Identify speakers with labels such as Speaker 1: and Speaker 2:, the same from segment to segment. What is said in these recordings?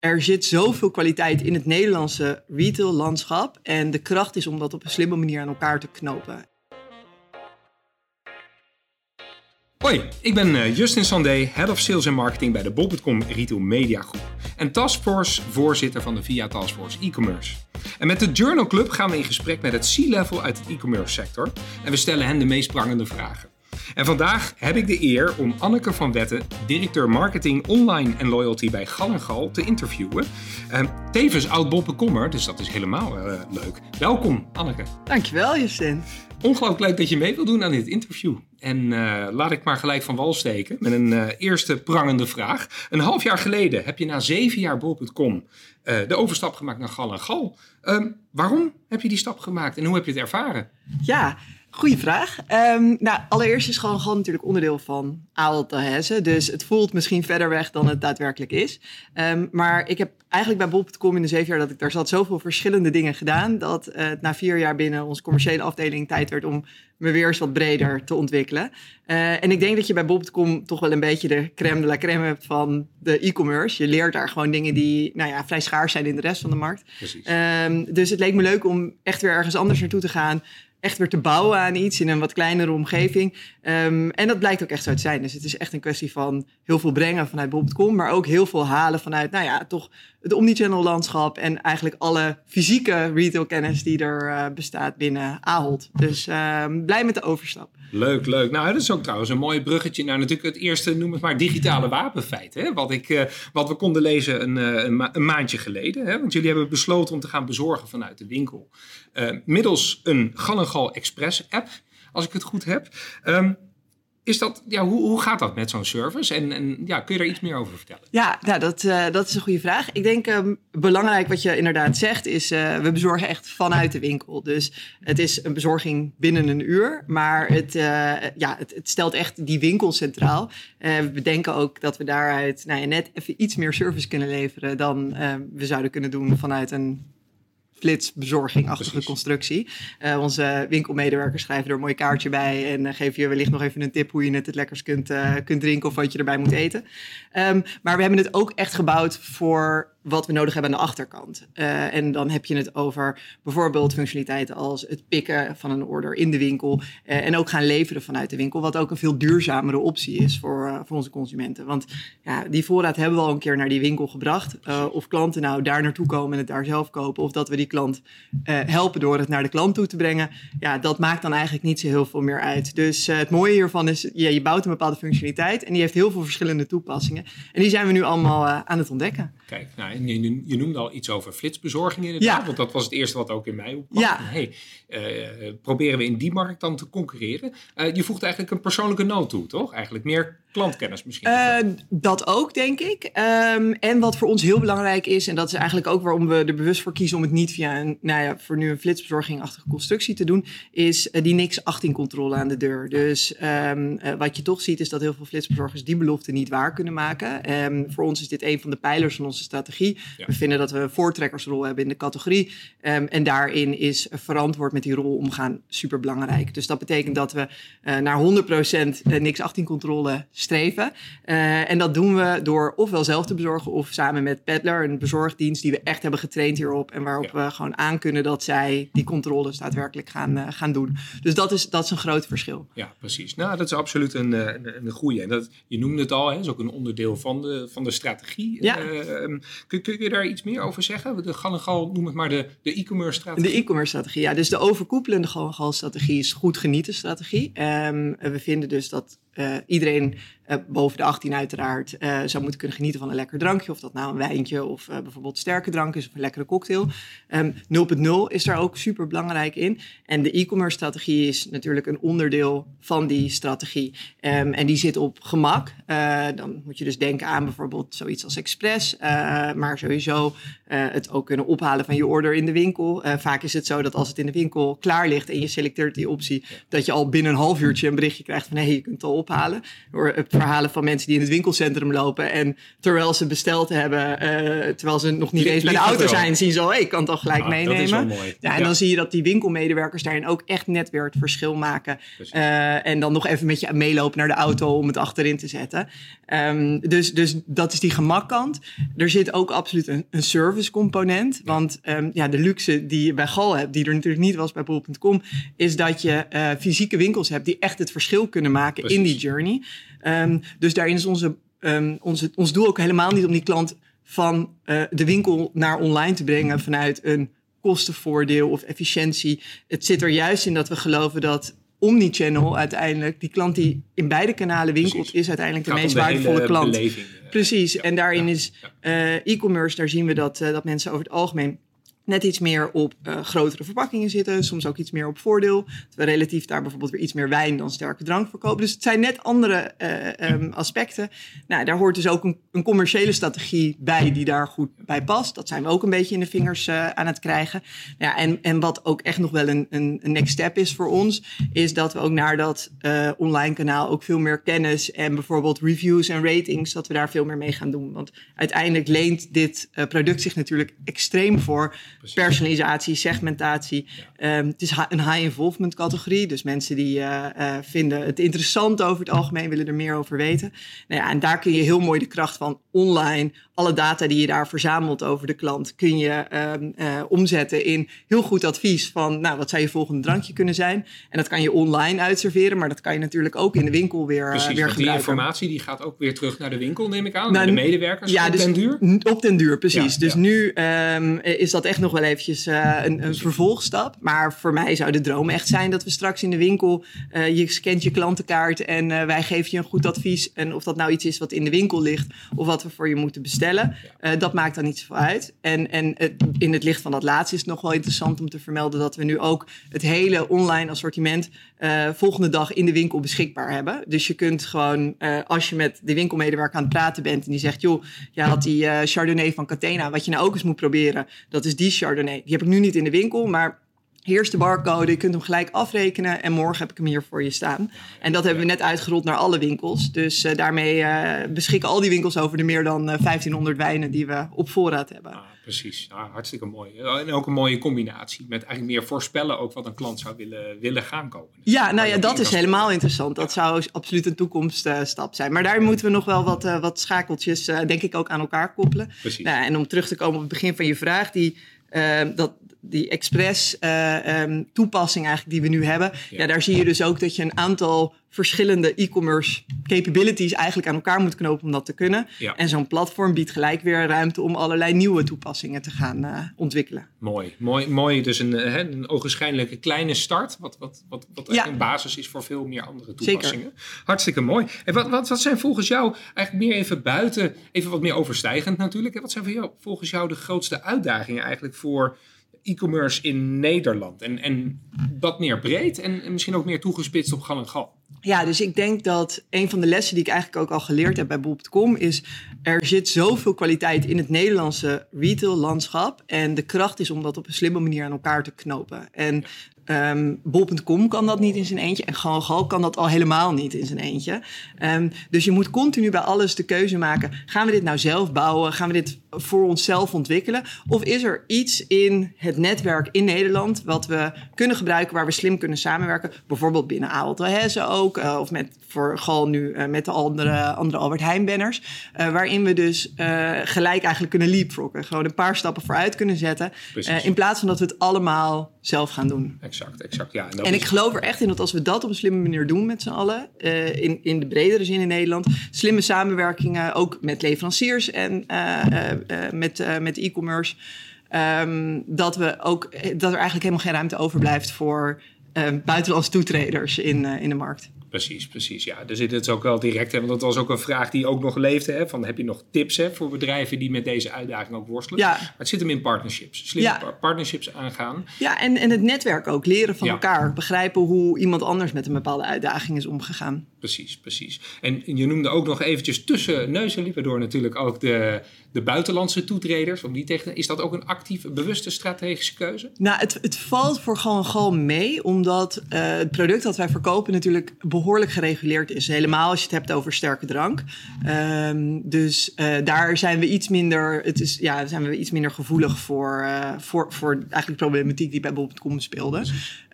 Speaker 1: er zit zoveel kwaliteit in het Nederlandse retail-landschap. En de kracht is om dat op een slimme manier aan elkaar te knopen.
Speaker 2: Hoi, ik ben eh, Justin Sandé, Head of Sales en Marketing bij de Bol.com Retail Media Groep. En Taskforce voorzitter van de VIA Taskforce e-commerce. En met de Journal Club gaan we in gesprek met het C-level uit de e-commerce sector. En we stellen hen de meest prangende vragen. En vandaag heb ik de eer om Anneke van Wetten, directeur marketing online en loyalty bij Gal en Gal, te interviewen. Uh, tevens oud Bol.commer, dus dat is helemaal uh, leuk. Welkom, Anneke.
Speaker 1: Dankjewel, Justin.
Speaker 2: Ongelooflijk leuk dat je mee wilt doen aan dit interview. En uh, laat ik maar gelijk van wal steken met een uh, eerste prangende vraag. Een half jaar geleden heb je na zeven jaar bol.com uh, de overstap gemaakt naar Gal en Gal. Um, waarom heb je die stap gemaakt en hoe heb je het ervaren?
Speaker 1: Ja, Goeie vraag. Um, nou, allereerst is gewoon, gewoon natuurlijk onderdeel van Delhaize. Dus het voelt misschien verder weg dan het daadwerkelijk is. Um, maar ik heb eigenlijk bij Bob.com in de zeven jaar dat ik daar zat zoveel verschillende dingen gedaan... dat uh, het na vier jaar binnen onze commerciële afdeling tijd werd om me weer eens wat breder te ontwikkelen. Uh, en ik denk dat je bij Bob.com toch wel een beetje de crème de la crème hebt van de e-commerce. Je leert daar gewoon dingen die nou ja, vrij schaars zijn in de rest van de markt.
Speaker 2: Precies.
Speaker 1: Um, dus het leek me leuk om echt weer ergens anders naartoe te gaan echt weer te bouwen aan iets in een wat kleinere omgeving. Um, en dat blijkt ook echt zo te zijn. Dus het is echt een kwestie van heel veel brengen vanuit Bob.com, maar ook heel veel halen vanuit, nou ja, toch het omnichannel landschap en eigenlijk alle fysieke retailkennis die er uh, bestaat binnen Ahold. Dus um, blij met de overstap.
Speaker 2: Leuk, leuk. Nou, dat is ook trouwens een mooi bruggetje naar natuurlijk het eerste, noem het maar, digitale wapenfeit. Hè? Wat, ik, uh, wat we konden lezen een, uh, een, ma een, maandje geleden. Hè? Want jullie hebben besloten om te gaan bezorgen vanuit de winkel. Middels een Gallengal Express app, als ik het goed heb. Um, is dat, ja, hoe, hoe gaat dat met zo'n service? En, en ja, kun je daar iets meer over vertellen?
Speaker 1: Ja, nou, dat, uh, dat is een goede vraag. Ik denk um, belangrijk wat je inderdaad zegt is, uh, we bezorgen echt vanuit de winkel. Dus het is een bezorging binnen een uur, maar het, uh, ja, het, stelt echt die winkel centraal. we bedenken ook dat we daaruit nou ja, net even iets meer service kunnen leveren dan we zouden kunnen doen vanuit een flitsbezorgingachtige constructie. Uh, onze winkelmedewerkers schrijven er een mooi kaartje bij en uh, geven je wellicht nog even een tip hoe je het het lekkers kunt, uh, kunt drinken of wat je erbij moet eten. Um, maar we hebben het ook echt gebouwd voor wat we nodig hebben aan de achterkant. Uh, en dan heb je het over bijvoorbeeld functionaliteiten als het pikken van een order in de winkel. Uh, en ook gaan leveren vanuit de winkel. Wat ook een veel duurzamere optie is voor, uh, voor onze consumenten. Want ja, die voorraad hebben we al een keer naar die winkel gebracht. of klanten nou daar naartoe komen en het daar zelf kopen. Of dat we die klant helpen door het naar de klant toe te brengen. Ja, dat maakt dan eigenlijk niet zo heel veel meer uit. Dus het mooie hiervan is, ja, je bouwt een bepaalde functionaliteit. En die heeft heel veel verschillende toepassingen. En die zijn we nu allemaal aan het ontdekken.
Speaker 2: Kijk, nou, je, je, noemde al iets over flitsbezorging inderdaad. Ja. Want dat was het eerste wat ook in mij opkwam.
Speaker 1: Ja.
Speaker 2: Hey, uh, proberen we in die markt dan te concurreren? Uh, je voegt eigenlijk een persoonlijke noot toe, toch? Eigenlijk meer klantkennis misschien.
Speaker 1: Uh, dat ook, denk ik. Um, en wat voor ons heel belangrijk is, en dat is eigenlijk ook waarom we er bewust voor kiezen om het niet via een, nou ja, voor nu een flitsbezorgingachtige constructie te doen, is die niks 18 controle aan de deur. Dus um, wat je toch ziet is dat heel veel flitsbezorgers die belofte niet waar kunnen maken. Um, voor ons is dit een van de pijlers van onze strategie. Ja. We vinden dat we een voortrekkersrol hebben in de categorie. En daarin is verantwoord met die rol omgaan super belangrijk. Dus dat betekent dat we naar 100% niks 18 controle streven. Uh, en dat doen we door ofwel zelf te bezorgen of samen met Peddler, een bezorgdienst die we echt hebben getraind hierop. En waarop ja. we gewoon aankunnen dat zij die controles daadwerkelijk gaan, uh, gaan doen. Dus dat is, dat is een groot verschil.
Speaker 2: Ja, precies. Nou, dat is absoluut een, een, een goede. En dat, je noemde het al, hè, is ook een onderdeel van de, van de strategie.
Speaker 1: Ja.
Speaker 2: kun, kun je daar iets meer over zeggen? De Gallengal, noem het maar de, de e-commerce strategie.
Speaker 1: De e-commerce strategie, ja. Dus de overkoepelende Gallengal strategie is goed genieten strategie. Um, we vinden dus dat uh, iedereen uh, boven de 18 uiteraard uh, zou moeten kunnen genieten van een lekker drankje. Of dat nou een wijntje of bijvoorbeeld sterke drank is of een lekkere cocktail. Um, 0.0 is daar ook super belangrijk in. En de e-commerce strategie is natuurlijk een onderdeel van die strategie. Um, en die zit op gemak. dan moet je dus denken aan bijvoorbeeld zoiets als Express. maar sowieso het ook kunnen ophalen van je order in de winkel. vaak is het zo dat als het in de winkel klaar ligt en je selecteert die optie, dat je al binnen een half uurtje een berichtje krijgt van hé, hey, je kunt al ophalen. Door achterhalen van mensen die in het winkelcentrum lopen. En terwijl ze besteld hebben, eh, terwijl ze nog niet eens bij de auto zijn, zien ze al, hey, ik kan het al gelijk meenemen. Ja, en dan zie je dat die winkelmedewerkers daarin ook echt net weer het verschil maken. Eh, en dan nog even met je meelopen naar de auto om het achterin te zetten. Ehm, dus, dus dat is die gemakkant. Er zit ook absoluut een, een service component. Want ehm, ja, de luxe die je bij Gal hebt, die er natuurlijk niet was bij bol.com, is dat je eh, fysieke winkels hebt die echt het verschil kunnen maken in die Journey. Ehm, dus daarin is onze, ehm, onze, ons doel ook helemaal niet om die klant van eh, de winkel naar online te brengen vanuit een kostenvoordeel of efficiëntie. Het zit er juist in dat we geloven dat omnichannel uiteindelijk, die klant die in beide kanalen winkelt,
Speaker 2: Precies.
Speaker 1: is uiteindelijk de meest
Speaker 2: de
Speaker 1: waardevolle klant.
Speaker 2: beleving, eh,
Speaker 1: Precies,
Speaker 2: ja,
Speaker 1: en daarin
Speaker 2: ja,
Speaker 1: is eh, e-commerce, daar zien we dat, dat mensen over het algemeen net iets meer op eh, grotere verpakkingen zitten. Soms ook iets meer op voordeel. We relatief daar bijvoorbeeld weer iets meer wijn dan sterke drank verkopen. Dus het zijn net andere eh, ehm, aspecten. Nou, daar hoort dus ook een, een commerciële strategie bij die daar goed bij past. Dat zijn we ook een beetje in de vingers eh, aan het krijgen. Ja, en, en wat ook echt nog wel een, een, next step is voor ons, is dat we ook naar dat online kanaal ook veel meer kennis en bijvoorbeeld reviews en ratings, dat we daar veel meer mee gaan doen. Want uiteindelijk leent dit product zich natuurlijk extreem voor
Speaker 2: Precies.
Speaker 1: personalisatie, segmentatie. Ehm, het is een high involvement categorie, dus mensen die eh, eh, vinden het interessant over het algemeen, willen er meer over weten. Nou ja, en daar kun je heel mooi de kracht van online, alle data die je daar verzamelt over de klant, kun je ehm, eh, omzetten in heel goed advies van, nou, wat zou je volgende drankje kunnen zijn? En dat kan je online uitserveren, maar dat kan je natuurlijk ook in de winkel weer,
Speaker 2: Precies,
Speaker 1: weer
Speaker 2: want die
Speaker 1: gebruiken.
Speaker 2: informatie die gaat ook weer terug naar de winkel, neem ik aan.
Speaker 1: Nou,
Speaker 2: naar de medewerkers
Speaker 1: ja,
Speaker 2: op
Speaker 1: dus
Speaker 2: den duur.
Speaker 1: Op den duur, precies.
Speaker 2: Ja,
Speaker 1: dus nu ehm, is dat echt nog wel eventjes eh, een, een vervolgstap. Maar voor mij zou de droom echt zijn dat we straks in de winkel... eh, je scant je klantenkaart en eh, wij geven je een goed advies. En of dat nou iets is wat in de winkel ligt of wat we voor je moeten bestellen... dat maakt dan niet zoveel uit. En, en in het licht van dat laatste is het nog wel interessant om te vermelden... dat we nu ook het hele online assortiment volgende dag in de winkel beschikbaar hebben. Dus je kunt gewoon, als je met de winkelmedewerker aan het praten bent... en die zegt, joh, je had die Chardonnay van Catena... wat je nou ook eens moet proberen, dat is die Chardonnay. Die heb ik nu niet in de winkel, maar... Hier is de barcode, je kunt hem gelijk afrekenen en morgen heb ik hem hier voor je staan. En dat hebben we net uitgerold naar alle winkels. Dus eh, daarmee eh, beschikken al die winkels over de meer dan eh, 1500 wijnen die we op voorraad hebben.
Speaker 2: Ah, precies, ah, hartstikke mooi. En ook een mooie combinatie met eigenlijk meer voorspellen ook wat een klant zou willen, willen gaan kopen.
Speaker 1: Ja, nou ja, dat is helemaal interessant. Dat zou absoluut een toekomststap zijn. Maar daar moeten we nog wel wat, eh, wat schakeltjes, eh, denk ik, ook aan elkaar koppelen.
Speaker 2: Precies.
Speaker 1: Nou, en om terug te komen op het begin van je vraag, die, eh, dat, die express eh, ehm, toepassing eigenlijk die we nu hebben.
Speaker 2: Ja.
Speaker 1: Ja. daar zie je dus ook dat je een aantal verschillende e-commerce capabilities eigenlijk aan elkaar moet knopen om dat te kunnen.
Speaker 2: Ja.
Speaker 1: En zo'n platform biedt gelijk weer ruimte om allerlei nieuwe toepassingen te gaan eh, ontwikkelen.
Speaker 2: Mooi, mooi, mooi. Dus een, eh, hè, een ogenschijnlijke kleine start, wat, wat, wat, wat
Speaker 1: Ja.
Speaker 2: een basis is voor veel meer andere
Speaker 1: Zeker.
Speaker 2: toepassingen. Hartstikke mooi. En wat, wat, wat zijn volgens jou, eigenlijk meer even buiten, even wat meer overstijgend natuurlijk, wat zijn voor jou, volgens jou de grootste uitdagingen eigenlijk voor e-commerce in Nederland? En, en dat meer breed en, en misschien ook meer toegespitst op gal en gal.
Speaker 1: Ja, dus ik denk dat een van de lessen die ik eigenlijk ook al geleerd heb bij bol.com is er zit zoveel kwaliteit in het Nederlandse retail landschap en de kracht is om dat op een slimme manier aan elkaar te knopen. En ehm, bol.com kan dat niet in zijn eentje en Gal kan dat al helemaal niet in zijn eentje. Ehm, dus je moet continu bij alles de keuze maken: gaan we dit nou zelf bouwen? Gaan we dit voor onszelf ontwikkelen? Of is er iets in het netwerk in Nederland wat we kunnen gebruiken waar we slim kunnen samenwerken? Bijvoorbeeld binnen Ahold Delhaize ook, eh, of met voor Gal nu eh, met de andere, andere Albert Heijn banners, eh, waarin we dus gelijk eigenlijk kunnen leapfroggen, gewoon een paar stappen vooruit kunnen zetten, in plaats van dat we het allemaal zelf gaan doen.
Speaker 2: Exact, exact. Ja, en
Speaker 1: En ik geloof er echt in dat als we dat op een slimme manier doen met z'n allen, in, in de bredere zin in Nederland, slimme samenwerkingen ook met leveranciers en met, met e-commerce, ehm, dat, we ook, dat er eigenlijk helemaal geen ruimte overblijft voor buitenlandse toetreders in, eh, in de markt.
Speaker 2: Precies, precies. Ja, dus dit is ook wel direct. Hè, want dat was ook een vraag die ook nog leefde. Hè, van, heb je nog tips hè, voor bedrijven die met deze uitdaging ook worstelen?
Speaker 1: Ja.
Speaker 2: Maar het zit hem in partnerships.
Speaker 1: Ja.
Speaker 2: par- partnerships aangaan.
Speaker 1: Ja, en, en het netwerk ook, leren van
Speaker 2: Ja.
Speaker 1: elkaar, begrijpen hoe iemand anders met een bepaalde uitdaging is omgegaan.
Speaker 2: Precies, precies. En je noemde ook nog eventjes tussen neus en lippen door natuurlijk ook de, de buitenlandse toetreders. Om die tegen, is dat ook een actieve, bewuste strategische keuze?
Speaker 1: Nou, het, het valt voor gewoon gal mee, omdat eh, het product dat wij verkopen natuurlijk behoorlijk gereguleerd is. Helemaal als je het hebt over sterke drank. Ehm, dus uh, daar zijn we iets minder, het is, ja, zijn we iets minder gevoelig voor, uh, voor, voor eigenlijk problematiek die bij bol.com speelde.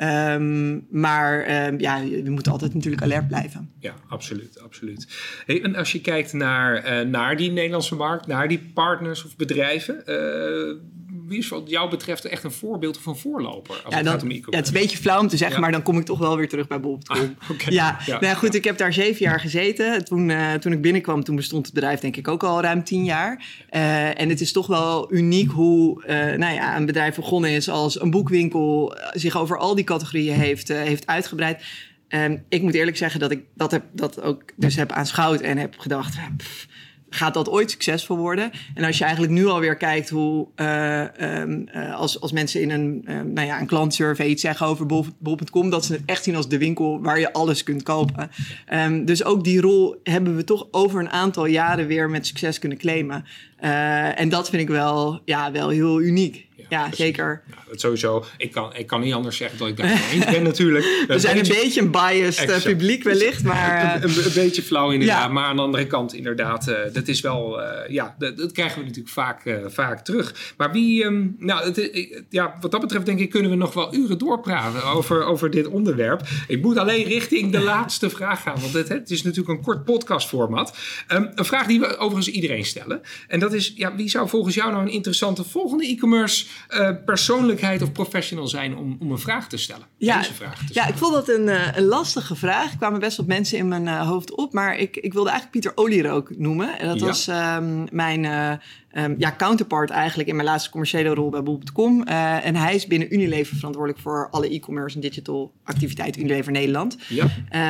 Speaker 1: Um, maar um, ja, we moeten altijd natuurlijk alert blijven.
Speaker 2: Ja, absoluut. absoluut. Hey, en als je kijkt naar, uh, naar die Nederlandse markt, naar die partners of bedrijven wie is wat jou betreft echt een voorbeeld of een voorloper? Als
Speaker 1: ja,
Speaker 2: het
Speaker 1: dan,
Speaker 2: gaat om
Speaker 1: ja, het is een beetje flauw om te zeggen, maar dan kom ik toch wel weer terug bij bol.com.
Speaker 2: Ah, okay.
Speaker 1: Ja,
Speaker 2: ja,
Speaker 1: nou goed, ik heb daar zeven jaar gezeten. Toen, uh, toen ik binnenkwam, toen bestond het bedrijf denk ik ook al ruim tien jaar. Uh, en het is toch wel uniek hoe uh, nou ja, een bedrijf begonnen is als een boekwinkel zich over al die categorieën heeft, heeft uitgebreid. Um, ik moet eerlijk zeggen dat ik dat, heb, dat ook dus heb aanschouwd en heb gedacht... Gaat dat ooit succesvol worden? En als je eigenlijk nu alweer kijkt hoe uh, um, uh, als, als mensen in een, uh, nou ja, een klantsurvey iets zeggen over bol.com, dat ze het echt zien als de winkel waar je alles kunt kopen. Um, dus ook die rol hebben we toch over een aantal jaren weer met succes kunnen claimen. En dat vind ik wel, ja, wel heel uniek. Ja, zeker.
Speaker 2: Sowieso. Ik kan, ik kan niet anders zeggen dat ik daar eens ben natuurlijk.
Speaker 1: We zijn een beetje een biased exact. publiek wellicht, maar...
Speaker 2: Een, een, een, beetje flauw inderdaad. Ja. Maar aan de andere kant inderdaad, uh, dat is wel... Uh, ja, dat, dat, krijgen we natuurlijk vaak, uh, vaak terug. Maar wie... Um, nou, het, ja, wat dat betreft denk ik kunnen we nog wel uren doorpraten over, over dit onderwerp. Ik moet alleen richting de laatste vraag gaan. Want het, het is natuurlijk een kort podcastformat. Um, een vraag die we overigens iedereen stellen. En dat is, ja, wie zou volgens jou nou een interessante volgende e-commerce uh, persoonlijkheid of professional zijn om, om een vraag te stellen?
Speaker 1: Ja,
Speaker 2: Deze vraag te
Speaker 1: ja ik vond dat een, uh, een lastige vraag. Er kwamen best wat mensen in mijn uh, hoofd op. Maar ik, ik wilde eigenlijk Pieter Olierook noemen. En dat ja. was um, mijn um, ja, counterpart eigenlijk in mijn laatste commerciële rol bij bol.com. Uh, en hij is binnen Unilever verantwoordelijk voor alle e-commerce en digital activiteiten Unilever Nederland.
Speaker 2: Ja.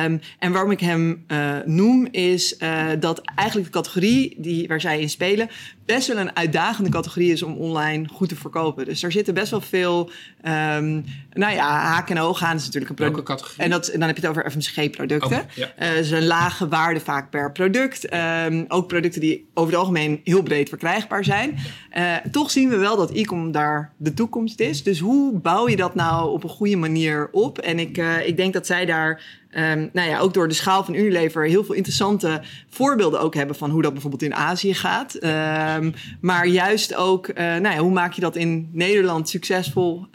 Speaker 1: Um, en waarom ik hem uh, noem is uh, dat eigenlijk de categorie die, waar zij in spelen best wel een uitdagende categorie is om online goed te verkopen. Dus er zitten best wel veel, um, nou ja, haken en ogen aan. is natuurlijk een
Speaker 2: product. Categorie?
Speaker 1: En, dat, en dan heb je het over FMCG-producten.
Speaker 2: Okay, ja.
Speaker 1: uh, dus een lage waarde vaak per product. Um, ook producten die over het algemeen heel breed verkrijgbaar zijn. Uh, toch zien we wel dat e-com daar de toekomst is. Dus hoe bouw je dat nou op een goede manier op? En ik, uh, ik denk dat zij daar Um, nou ja, ook door de schaal van Unilever heel veel interessante voorbeelden ook hebben van hoe dat bijvoorbeeld in Azië gaat. Um, maar juist ook, uh, nou ja, hoe maak je dat in Nederland succesvol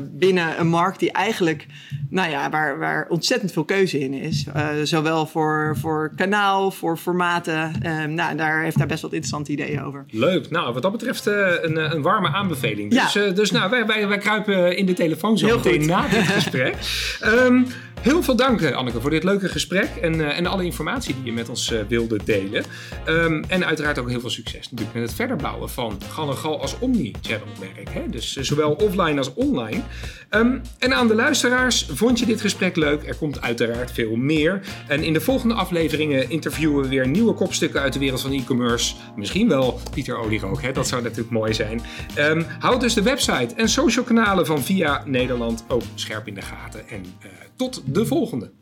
Speaker 1: binnen een markt die eigenlijk, nou ja, waar, waar ontzettend veel keuze in is. Uh, zowel voor, voor kanaal, voor formaten. Um, nou, daar heeft daar best wat interessante ideeën over.
Speaker 2: Leuk. Nou, wat dat betreft een, een warme aanbeveling. Dus, ja. dus nou, wij, wij, wij kruipen in de telefoon zo meteen na dit gesprek. um, Heel veel dank, Anneke, voor dit leuke gesprek en, uh, en alle informatie die je met ons uh, wilde delen. Um, en uiteraard ook heel veel succes natuurlijk met het verder bouwen van Gal en Gal als omni-channel merk. Hè? Dus zowel offline als online. Um, en aan de luisteraars, vond je dit gesprek leuk? Er komt uiteraard veel meer. En in de volgende afleveringen interviewen we weer nieuwe kopstukken uit de wereld van e-commerce. Misschien wel Pieter Olierook, hè? dat zou natuurlijk mooi zijn. Um, houd dus de website en social kanalen van Via Nederland ook scherp in de gaten. En tot de volgende.